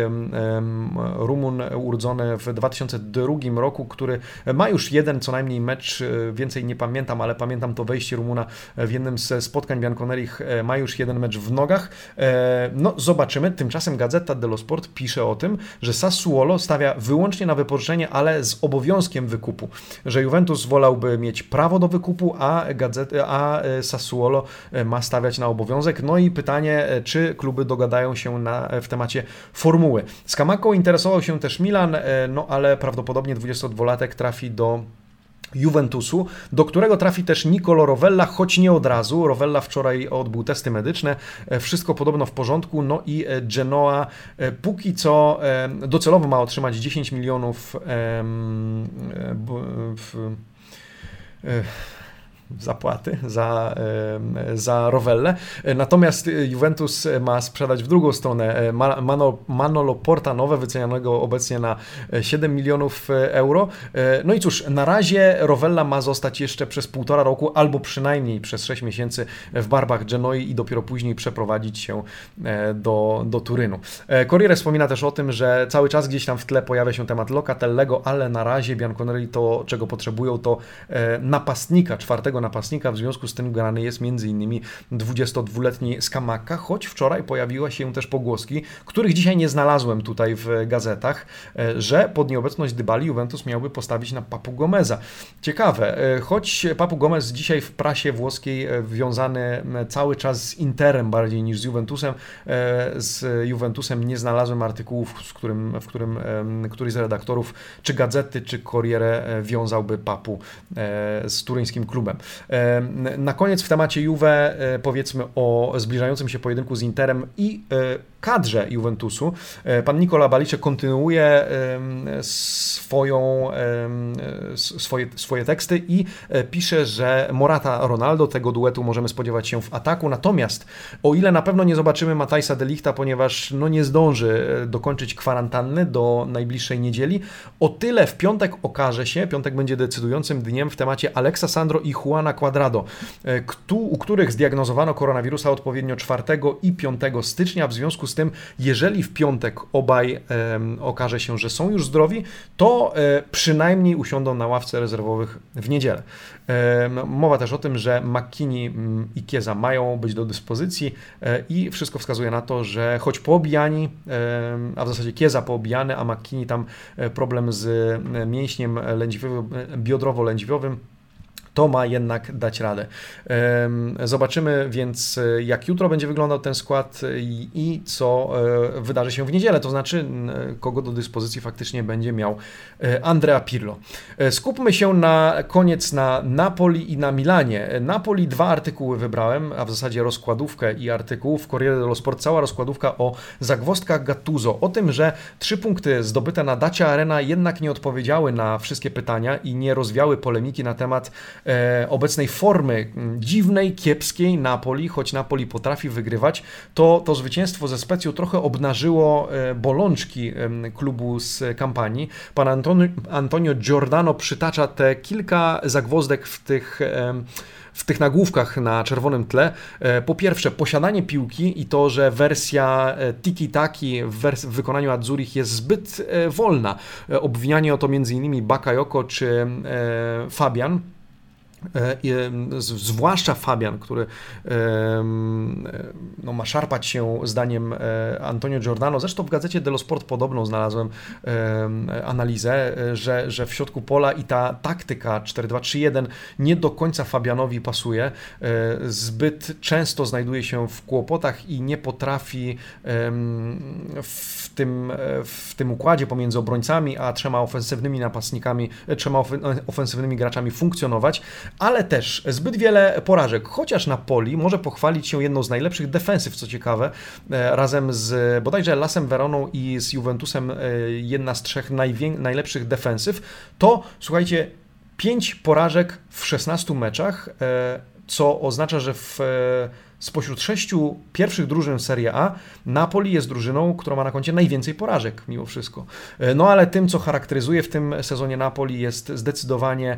Rumun urodzony w 2002 roku, który ma już jeden co najmniej mecz, e, więcej nie pamiętam, ale pamiętam to wejście Rumuna w jednym ze spotkań Bianconerich, e, ma już jeden mecz w nogach. E, no zobaczymy, tymczasem Gazeta dello Sport pisze o tym, że Sassuolo stawia wyłącznie na wypożyczenie, ale z obowiązkiem wykupu, że Juventus wolałby mieć prawo do wykupu, a, Gazet, a Sassuolo ma stawiać na obowiązek. No i pytanie, e, czy kluby dogadają się na, w temacie formuły. Z Kamaką interesował się też Milan, e, no ale prawdopodobnie 22-latek trafi do Juventusu, do którego trafi też Nicolo Rovella, choć nie od razu. Rovella wczoraj odbył testy medyczne, e, wszystko podobno w porządku, no i Genoa póki co docelowo ma otrzymać 10 milionów w, zapłaty za, za Rovelle. Natomiast Juventus ma sprzedać w drugą stronę Manolo Porta nowe, wycenianego obecnie na 7 milionów euro. No i cóż, na razie Rovella ma zostać jeszcze przez półtora roku albo przynajmniej przez 6 miesięcy w barbach Genoi i dopiero później przeprowadzić się e, do, do Turynu. E, Corriere wspomina też o tym, że cały czas gdzieś tam w tle pojawia się temat Locatellego, ale na razie Bianconeri to, czego potrzebują, to e, napastnika, czwartego napastnika, w związku z tym grany jest m.in. 22-letni Skamaka, choć wczoraj pojawiły się też pogłoski, których dzisiaj nie znalazłem tutaj w gazetach, e, że pod nieobecność Dybali Juventus miałby postawić na Papu Gomeza. Ciekawe, e, choć Papu Gomez dzisiaj w prasie włoskiej e, wiązany cały czas z Interem bardziej niż z Juventusem, z Juventusem nie znalazłem artykułów, z którym, w którym któryś z redaktorów, czy gazety, czy Corriere wiązałby Papu z turyńskim klubem. Na koniec w temacie Juve e, powiedzmy o zbliżającym się pojedynku z Interem i e, kadrze Juventusu. E, pan Nikola Balicze kontynuuje swoją, swoje, swoje teksty i pisze, że Morata Ronaldo, tego duetu możemy spodziewać się w ataku, natomiast o ile na pewno nie zobaczymy Matajsa Delichta, ponieważ no nie zdąży dokończyć kwarantanny do najbliższej niedzieli, o tyle w piątek okaże się, piątek będzie decydującym dniem w temacie Alexa Sandro i Juana Quadrado, e, u których zdiagnozowano koronawirusa odpowiednio 4 i 5 stycznia. W związku z tym, jeżeli w piątek obaj okaże się, że są już zdrowi, to e, przynajmniej usiądą na ławce rezerwowych w niedzielę. Mowa też o tym, że McKinney mm, i Kieza mają być do dyspozycji e, i wszystko wskazuje na to, że choć poobijani, a w zasadzie Kieza poobijany, a McKinney tam problem z mięśniem lędźwiowym, biodrowo-lędźwiowym, to ma jednak dać radę. Zobaczymy więc, e, jak jutro będzie wyglądał ten skład i, i, co e, wydarzy się w niedzielę, to znaczy, kogo do dyspozycji faktycznie będzie miał e, Andrea Pirlo. Skupmy się na koniec na Napoli i na Milanie. Napoli dwa artykuły wybrałem, a w zasadzie rozkładówkę i artykuł w Corriere dello Sport, cała rozkładówka o zagwostkach Gattuso, o tym, że trzy punkty zdobyte na Dacia Arena jednak nie odpowiedziały na wszystkie pytania i nie rozwiały polemiki na temat obecnej formy dziwnej, kiepskiej Napoli, choć Napoli potrafi wygrywać, to to zwycięstwo ze Specją trochę obnażyło bolączki klubu z kampanii. Pan Antonio, Giordano przytacza te kilka zagwozdek w tych w tych nagłówkach na czerwonym tle. E, po pierwsze, posiadanie piłki i to, że wersja e, tiki-taki w, wers- w wykonaniu Adzurich jest zbyt e, wolna. Obwinianie o to m.in. Bakayoko czy Fabian. E, zwłaszcza Fabian, który no, ma szarpać się zdaniem e, Antonio Giordano. Zresztą w gazecie Dello Sport podobną znalazłem analizę, że, że w środku pola i ta taktyka 4-2-3-1 nie do końca Fabianowi pasuje. E, zbyt często znajduje się w kłopotach i nie potrafi w tym, w tym układzie pomiędzy obrońcami a trzema ofensywnymi napastnikami, trzema ofensywnymi graczami funkcjonować ale też zbyt wiele porażek, chociaż Napoli może pochwalić się jedną z najlepszych defensyw, co ciekawe, e, razem z bodajże Lasem Veroną i z Juventusem e, jedna z trzech najlepszych defensyw, to słuchajcie, pięć porażek w 16 meczach, e, co oznacza, że w spośród sześciu pierwszych drużyn Serie A, Napoli jest drużyną, która ma na koncie najwięcej porażek mimo wszystko. E, no ale tym, co charakteryzuje w tym sezonie Napoli jest zdecydowanie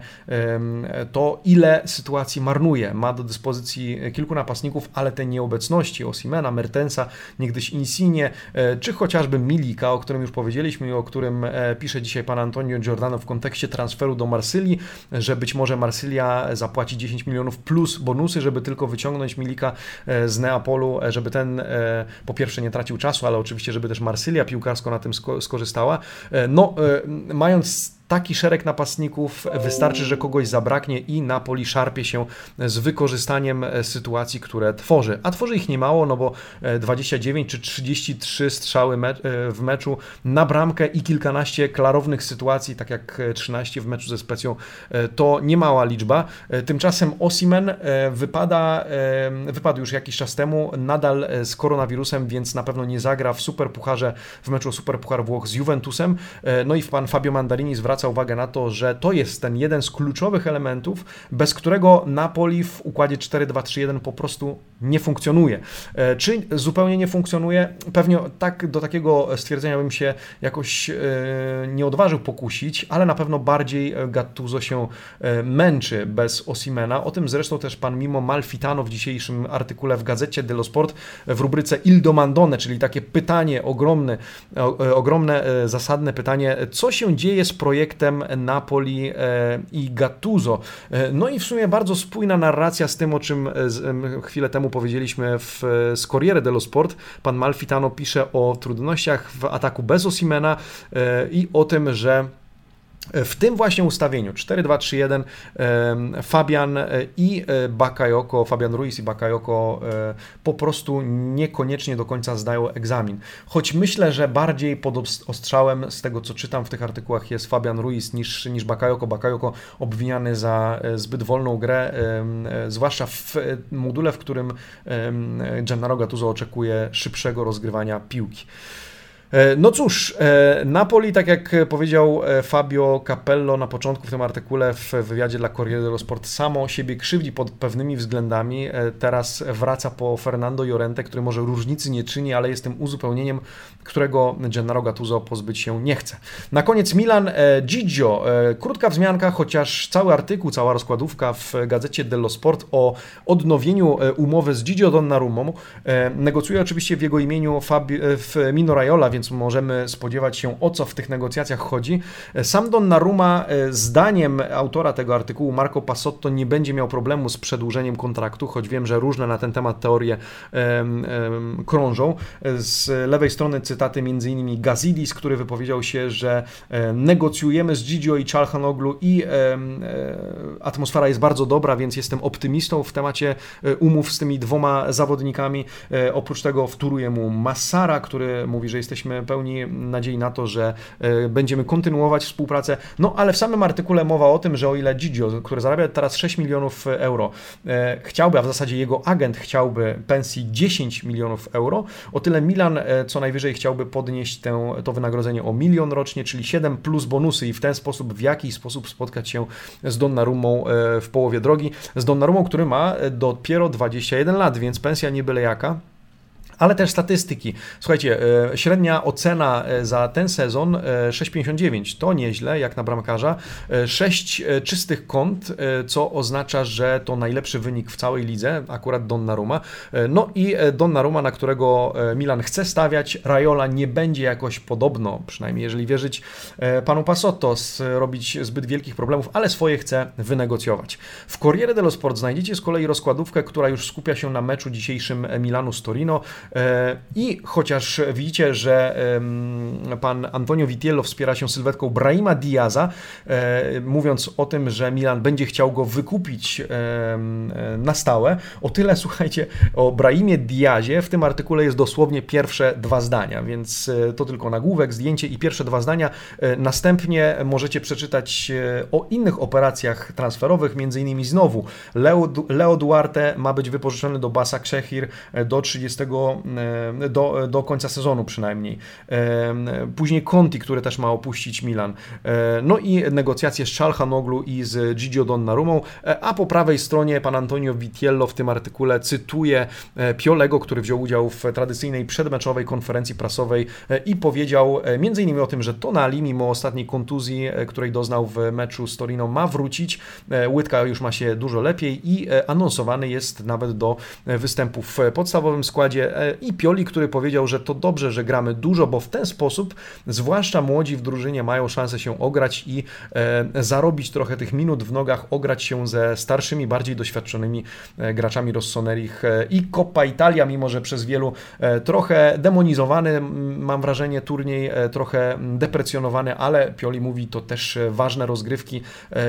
to, ile sytuacji marnuje. Ma do dyspozycji kilku napastników, ale te nieobecności Osimena, Mertensa, niegdyś Insigne, e, czy chociażby Milika, o którym już powiedzieliśmy i o którym e, pisze dzisiaj pan Antonio Giordano w kontekście transferu do Marsylii, że być może Marsylia zapłaci 10 milionów plus bonusy, żeby tylko wyciągnąć Milika z Neapolu, e, żeby ten e, po pierwsze nie tracił czasu, ale oczywiście, żeby też Marsylia piłkarsko na tym skorzystała. No, mając taki szereg napastników, wystarczy, że kogoś zabraknie i Napoli szarpie się z wykorzystaniem sytuacji, które tworzy. A tworzy ich niemało, no bo 29 czy 33 strzały w meczu na bramkę i kilkanaście klarownych sytuacji, tak jak 13 w meczu ze Specją, to niemała liczba. Tymczasem Osimen wypada, wypadł już jakiś czas temu, nadal z koronawirusem, więc na pewno nie zagra w Superpucharze, w meczu Superpuchar Włoch z Juventusem. No i pan Fabio Mandarini zwraca zwraca uwagę na to, że to jest ten jeden z kluczowych elementów, bez którego Napoli w układzie 4-2-3-1 po prostu nie funkcjonuje. E, czy zupełnie nie funkcjonuje? Pewnie tak do takiego stwierdzenia bym się jakoś e, nie odważył pokusić, ale na pewno bardziej Gattuso się e, męczy bez Osimena. O tym zresztą też pan Mimo Malfitano w dzisiejszym artykule w gazecie dello Sport w rubryce Il Domandone, czyli takie pytanie ogromne, ogromne, zasadne pytanie, co się dzieje z projektem projektem Napoli e, i Gattuso. E, no i w sumie bardzo spójna narracja z tym, o czym e, chwilę temu powiedzieliśmy w, z Corriere dello Sport. Pan Malfitano pisze o trudnościach w ataku bez Osimena i o tym, że w tym właśnie ustawieniu 4-2-3-1 Fabian e, i e, Bakayoko, Fabian Ruiz i Bakayoko e, po prostu niekoniecznie do końca zdają egzamin. Choć myślę, że bardziej pod ostrzałem z tego co czytam w tych artykułach jest Fabian Ruiz niż, niż Bakayoko. Bakayoko obwiniany za zbyt wolną grę, zwłaszcza w module, w którym Gennaro Gattuso oczekuje szybszego rozgrywania piłki. E, no cóż, e, Napoli, tak jak powiedział e, Fabio Capello na początku w tym artykule w wywiadzie dla Corriere dello Sport, samo siebie krzywdzi pod pewnymi względami. Teraz wraca po Fernando Llorente, który może różnicy nie czyni, ale jest tym uzupełnieniem, którego Gennaro Gattuso pozbyć się nie chce. Na koniec Milan Gigio. Krótka wzmianka, chociaż cały artykuł, cała rozkładówka w gazecie dello Sport o odnowieniu umowy z Gigio Donnarumą. Negocjuje oczywiście w jego imieniu Fabio, w Mino Raiola, więc możemy spodziewać się o co w tych negocjacjach chodzi. Sam Donnarumma, e, zdaniem autora tego artykułu, Marco Passotto, nie będzie miał problemu z przedłużeniem kontraktu, choć wiem, że różne na ten temat teorie krążą. Z lewej strony cytaty m.in. Gazidis, który wypowiedział się, że um, negocjujemy z Gigio i Czalhanoglu i atmosfera jest bardzo dobra, więc jestem optymistą w temacie e, umów z tymi dwoma zawodnikami. Oprócz tego wtóruje mu Massara, który mówi, że jesteśmy jesteśmy pełni nadziei na to, że będziemy kontynuować współpracę. No ale w samym artykule mowa o tym, że o ile Gigio, który zarabia teraz 6 milionów euro, chciałby, a w zasadzie jego agent chciałby pensji 10 milionów euro, o tyle Milan co najwyżej chciałby podnieść tę, to wynagrodzenie o milion rocznie, czyli 7 plus bonusy i w ten sposób, w jakiś sposób spotkać się z Donnarumą w połowie drogi. Z Donnarumą, który ma dopiero 21 lat, więc pensja nie byle jaka ale też statystyki. Słuchajcie, e, średnia ocena e, za ten sezon 6,59 e, to nieźle, jak na bramkarza. 6 czystych kąt, co oznacza, że to najlepszy wynik w całej lidze, akurat Donnarumma. No i Donnarumma, na którego Milan chce stawiać, Raiola nie będzie jakoś podobno, przynajmniej jeżeli wierzyć panu Pasotto, robić zbyt wielkich problemów, ale swoje chce wynegocjować. W Corriere dello Sport znajdziecie z kolei rozkładówkę, która już skupia się na meczu dzisiejszym Milanu z Torino. E, I chociaż widzicie, że pan Antonio Vitiello wspiera się sylwetką Brahima Diaza, e, mówiąc o tym, że Milan będzie chciał go wykupić na stałe, o tyle słuchajcie, o Brahimie Diazie w tym artykule jest dosłownie pierwsze dwa zdania, więc e, to tylko nagłówek, zdjęcie i pierwsze dwa zdania. Następnie możecie przeczytać o innych operacjach transferowych, między innymi znowu Leo, Leo Duarte ma być wypożyczony do Basa Krzechir do 30 E, do, do końca sezonu przynajmniej. E, później Conti, który też ma opuścić Milan. E, no i negocjacje z Czalhanoglu i z Gigio Donnarumą, a po prawej stronie pan Antonio Vitiello w tym artykule cytuje Piolego, który wziął udział w tradycyjnej przedmeczowej konferencji prasowej i powiedział innymi o tym, że Tonali, mimo ostatniej kontuzji, której doznał w meczu z Torino, ma wrócić. Łydka już ma się dużo lepiej i anonsowany jest nawet do występu w podstawowym składzie i Pioli, który powiedział, że to dobrze, że gramy dużo, bo w ten sposób zwłaszcza młodzi w drużynie mają szansę się ograć i e, zarobić trochę tych minut w nogach, ograć się ze starszymi, bardziej doświadczonymi e, graczami Rossonerich e, i Coppa Italia, mimo że przez wielu trochę demonizowany, mam wrażenie, turniej trochę deprecjonowany, ale Pioli mówi, to też ważne rozgrywki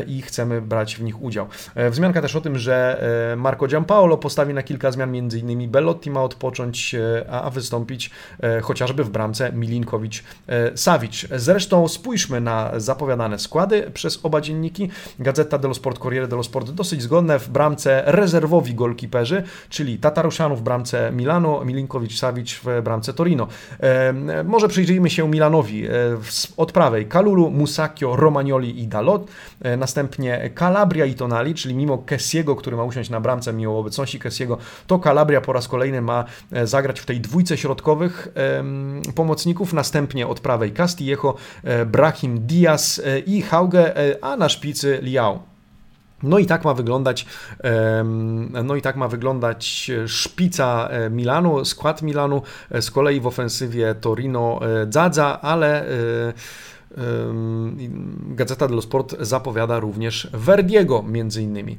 i chcemy brać w nich udział. Wzmianka też o tym, że Marco Giampaolo postawi na kilka zmian, między innymi Bellotti ma odpocząć, a wystąpić e, chociażby w bramce Milinkowicz-Savic. Zresztą spójrzmy na zapowiadane składy przez oba dzienniki. Gazeta dello Sport, Corriere dello Sport dosyć zgodne w bramce rezerwowi golkiperzy, czyli Tataruszanu w bramce Milano, Milinkowicz-Savic w bramce Torino. E, może przyjrzyjmy się Milanowi. E, od prawej Kalulu, Musacchio, Romagnoli i Dalot. Następnie Calabria i Tonali, czyli mimo Kessiego, który ma usiąść na bramce, mimo obecności Kessiego, to Calabria po raz kolejny ma zagrać w tej dwójce środkowych pomocników, następnie od prawej Castillejo, e, Brahim Diaz e, i Hauge, e, a na szpicy Liao. No i tak ma wyglądać, no i tak ma wyglądać szpica Milanu, skład Milanu, z kolei w ofensywie Torino Dzadza, ale Gazeta dello Sport zapowiada również Verdiego między innymi.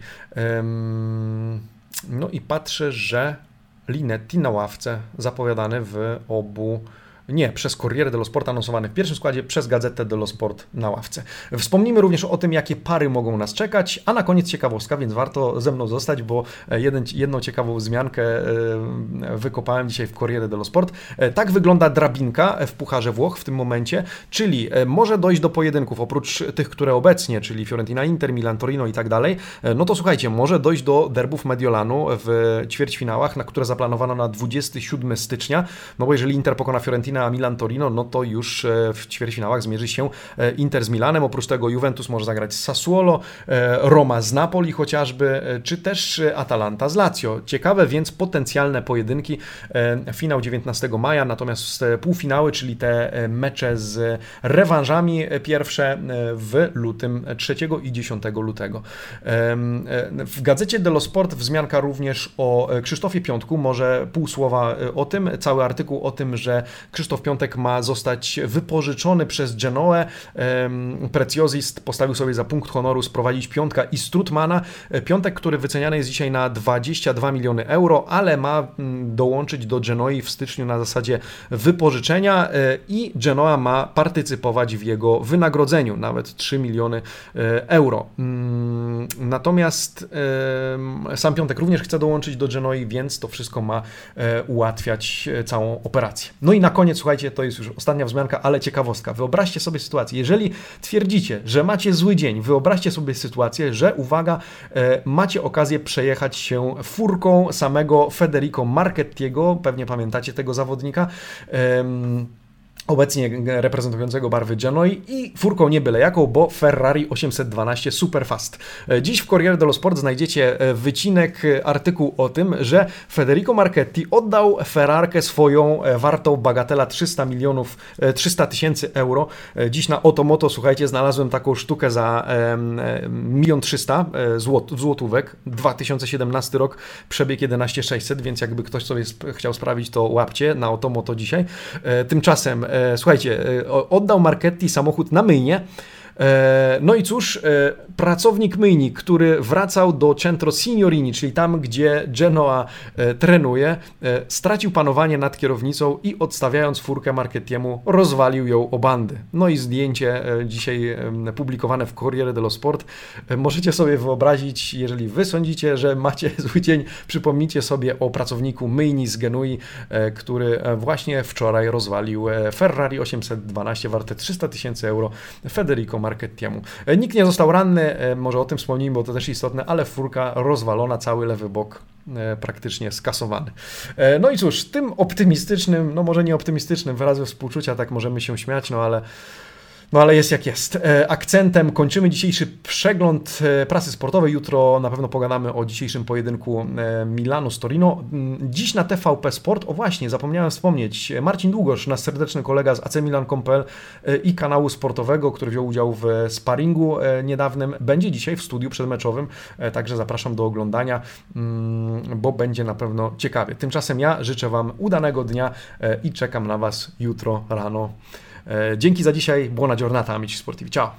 No i patrzę, że Linetti na ławce zapowiadany w obu nie, przez Corriere dello Sport anonsowany w pierwszym składzie, przez Gazetę dello Sport na ławce. Wspomnimy również o tym, jakie pary mogą nas czekać, a na koniec ciekawostka, więc warto ze mną zostać, bo e, jeden, jedną ciekawą wzmiankę e, wykopałem dzisiaj w Corriere dello Sport. E, tak wygląda drabinka w Pucharze Włoch w tym momencie, czyli może dojść do pojedynków, oprócz tych, które obecnie, czyli Fiorentina, Inter, Milan, Torino i tak dalej, no to słuchajcie, może dojść do derbów Mediolanu w ćwierćfinałach, na które zaplanowano na 27 stycznia, no bo jeżeli Inter pokona Fiorentinę, Fiorentina, Milan, Torino, no to już e, w ćwierćfinałach zmierzy się e, Inter z Milanem. Oprócz tego Juventus może zagrać z Sassuolo, e, Roma z Napoli chociażby, czy też Atalanta z Lazio. Ciekawe więc potencjalne pojedynki. Finał 19 maja, natomiast półfinały, czyli te mecze z rewanżami pierwsze w lutym 3 i 10 lutego. W gazecie dello Sport wzmianka również o Krzysztofie Piątku, może pół słowa o tym, cały artykuł o tym, że Krzysztof Krzysztof Piątek ma zostać wypożyczony przez Genoę. Precjozist postawił sobie za punkt honoru sprowadzić Piątka i Strutmana. Piątek, który wyceniany jest dzisiaj na 22 miliony euro, ale ma mm, dołączyć do Genoi w styczniu na zasadzie wypożyczenia e, i Genoa ma partycypować w jego wynagrodzeniu, nawet 3 miliony e, euro. Mm, Natomiast sam Piątek również chce dołączyć do Genoi, więc to wszystko ma ułatwiać całą operację. No i na koniec, słuchajcie, to jest już ostatnia wzmianka, ale ciekawostka. Wyobraźcie sobie sytuację, jeżeli twierdzicie, że macie zły dzień, wyobraźcie sobie sytuację, że uwaga, macie okazję przejechać się furką samego Federico Marchettiego, pewnie pamiętacie tego zawodnika obecnie reprezentującego barwy Genoi i furką nie byle jaką, bo Ferrari 812 Superfast. E, dziś w Corriere dello Sport znajdziecie e, wycinek, e, artykuł o tym, że Federico Marchetti oddał Ferrarkę swoją wartą bagatela 300 milionów, 300 tysięcy euro. Dziś na Otomoto, słuchajcie, znalazłem taką sztukę za 1 300 złot, złotówek, 2017 rok, przebieg 11600, więc jakby ktoś sobie chciał sprawić, to łapcie na Otomoto dzisiaj. Tymczasem słuchajcie, e, oddał Marchetti samochód na myjnie, E, no i cóż, e, pracownik myjnik, który wracał do Centro Signorini, czyli tam, gdzie Genoa e, trenuje, stracił panowanie nad kierownicą i odstawiając furkę Marketiemu, rozwalił ją o bandy. No i zdjęcie dzisiaj publikowane w Corriere dello Sport. Możecie sobie wyobrazić, jeżeli wy sądzicie, że macie zły dzień, przypomnijcie sobie o pracowniku myjni z Genui, który właśnie wczoraj rozwalił Ferrari 812 warte 300 tysięcy euro Federico Markettiemu. E, nikt nie został ranny, e, może o tym wspomnijmy, bo to też istotne, ale furka rozwalona, cały lewy bok e, praktycznie skasowany. No i cóż, tym optymistycznym, no może nie optymistycznym wyrazem współczucia, tak możemy się śmiać, no ale no ale jest jak jest. E, akcentem kończymy dzisiejszy przegląd e, prasy sportowej. Jutro na pewno pogadamy o dzisiejszym pojedynku e, Milanu z Torino. Mm, dziś na TVP Sport, o właśnie, zapomniałem wspomnieć, Marcin Długosz, nasz serdeczny kolega z AC Milan.pl i kanału sportowego, który wziął udział w sparingu niedawnym, będzie dzisiaj w studiu przedmeczowym, także zapraszam do oglądania, mm, bo będzie na pewno ciekawie. Tymczasem ja życzę Wam udanego dnia i czekam na Was jutro rano. E, dzięki za dzisiaj, buona giornata amici sportivi, ciao!